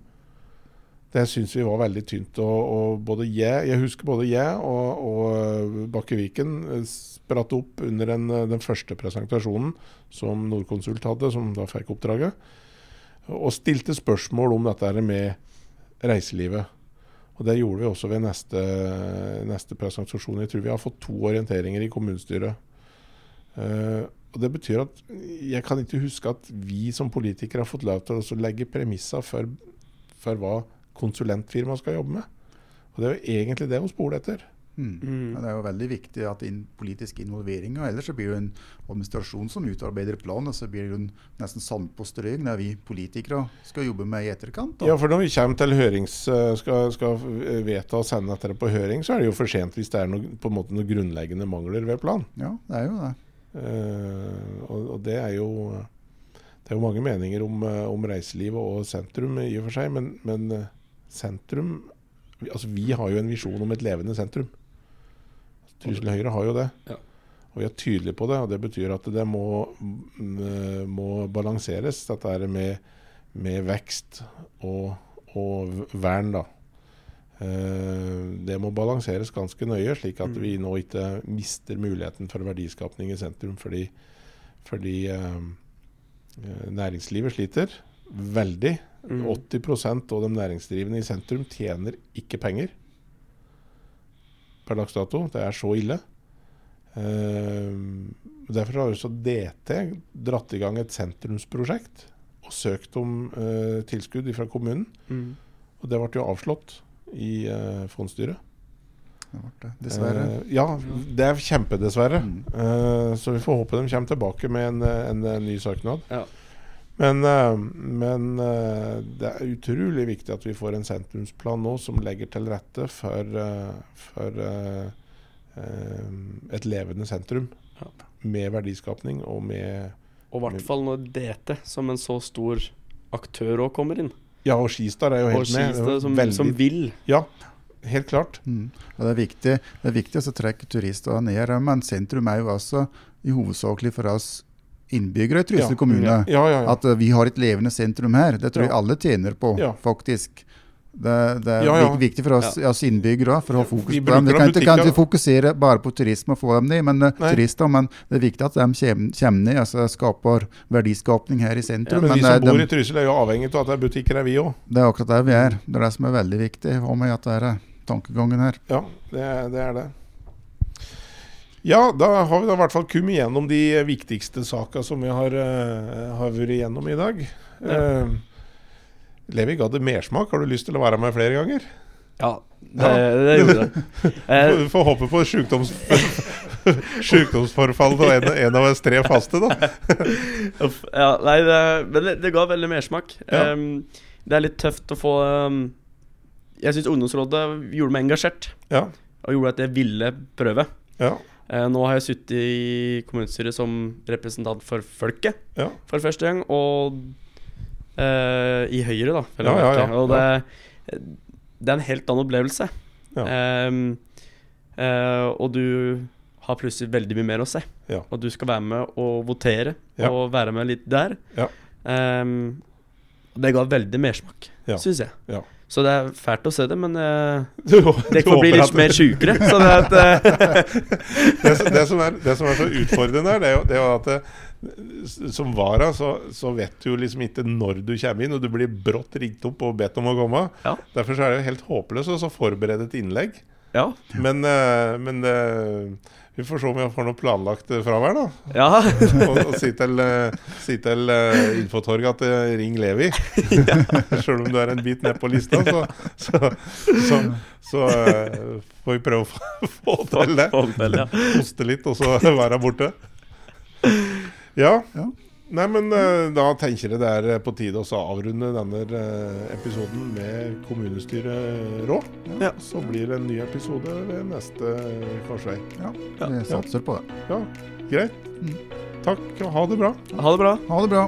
Det syns vi var veldig tynt. Og, og både jeg, jeg husker både jeg og, og Bakke Viken eh, spratt opp under den, eh, den første presentasjonen som Nordkonsult hadde, som da fikk oppdraget, og stilte spørsmål om dette med reiselivet. Og Det gjorde vi også ved neste, neste presentasjon. Jeg tror vi har fått to orienteringer i kommunestyret. Uh, og Det betyr at jeg kan ikke huske at vi som politikere har fått lov til å legge premisser for, for hva konsulentfirma skal jobbe med. Og Det er jo egentlig det vi spoler etter. Mm. Mm. Det er jo veldig viktig at in politisk involvering, og ellers så blir det en administrasjon som utarbeider planen, og så blir det jo en nesten sandpåstrøing der vi politikere skal jobbe med i etterkant. Da. Ja, for Når vi kommer til hørings, eh, skal, skal vedta å sende dette på høring, så er det jo for sent hvis det er noe, på en måte noen grunnleggende mangler ved plan. Ja, det er jo det. Uh, og, og det er jo Det er jo mange meninger om, eh, om reiselivet og sentrum i og for seg, men, men sentrum Altså, vi har jo en visjon om et levende sentrum. Trysil Høyre har jo det. Ja. Og vi er tydelige på det, og det betyr at det må, mm, må balanseres, dette er med, med vekst og, og vern, da. Eh, Det må balanseres ganske nøye, slik at vi nå ikke mister muligheten for verdiskapning i sentrum fordi, fordi eh, eh, næringslivet sliter veldig. Mm. 80% av de næringsdrivende i sentrum tjener ikke penger per dags dato. Det er så ille. Uh, derfor har også DT dratt i gang et sentrumsprosjekt og søkt om uh, tilskudd fra kommunen. Mm. Og det ble jo avslått i uh, fondsstyret. det ble det. Dessverre. Eh, ja, det er kjempedessverre. Mm. Eh, så vi får håpe de kommer tilbake med en, en, en ny søknad. Ja. Men, eh, men eh, det er utrolig viktig at vi får en sentrumsplan nå som legger til rette for, eh, for et levende sentrum. Ja. Med verdiskapning og med Og i hvert fall når DT, som en så stor aktør òg kommer inn. Ja, og Skistar er jo Og helt med. Det Skistad som, veldig- som vil. Ja, helt klart. Mm. Ja, det er viktig, det er viktig å trekke turister ned, men sentrum er jo også i hovedsakelig for oss innbyggere i Trysil Ja. kommune. Ja, ja, ja. At eh, vi har et levende sentrum her. Det tror jeg alle tjener på, Ja. faktisk. Det, det er Ja, ja. viktig for oss, oss innbyggere for å ha fokus på dem. Vi kan ikke, kan ikke fokusere bare på turisme og få dem ned, men, eh, turister, men det er viktig at de kommer, ned, altså skaper verdiskapning her i Ja, sentrum. men vi som bor de, i Trysil er jo avhengig av at det er butikker her, vi òg. det er akkurat der vi er. Det er det som er veldig viktig. for meg, at det er eh, tankegangen her? Ja, det er, det er det. Ja, da har vi da i hvert fall kommet gjennom de viktigste sakene som vi har, uh, har vært igjennom i dag. Uh, Levi ga det mersmak. Har du lyst til å være med flere ganger? Ja, det, det gjorde. Eh, [laughs] Du får håpe på sjukdoms, [laughs] sjukdomsforfall og en, en av oss tre faste, da. [laughs] ja, nei, det, men det, det ga veldig mersmak. Ja. Um, det er litt tøft å få um, Jeg syns ungdomsrådet gjorde meg engasjert, Ja. og gjorde at jeg ville prøve. Ja. Eh, nå har jeg sittet i kommunestyret som representant for folket Ja. for første gang, og uh, i Høyre, da. Ja, ja, ja, Og det, det er en helt annen opplevelse. Ja. Em, eh, og du har plutselig veldig mye mer å se. Og du skal være med og votere, og være med litt der. Ja. Em, det ga veldig mersmak, Ja. syns jeg. Så det er fælt å se det, men eh, Du, det du får bli litt mer sjukere. Sånn det at eh, [laughs] det, som- det, som er, det som er så utfordrende det er jo, det er jo at det, som vara så, så vet du jo liksom ikke når du kommer inn, og du blir brått ringt opp og bedt om å komme. Ja. Derfor så er det jo helt håpløst å så forberede et innlegg. Ja. Men, eh, men eh, vi får se om jeg får noe planlagt eh, fravær, da. ja. [laughs] Og, og si til, eh, si til uh, Infotorget at ring Levi. [laughs] Sjøl [laughs] om du er en bit ned på lista, så, så, så, så uh, får vi prøve å få, få til det. Hoste litt, og så være borte. Ja. Ja. Nei, men eh, da tenker jeg det er på tide å avrunde denne eh, episoden med kommunestyret rå. Ja. Så blir det en ny episode ved neste korsvei. Ja, Ja. vi satser på det. Ja, greit. Mm. Takk, og ha det bra. Ha det bra. Ha det bra.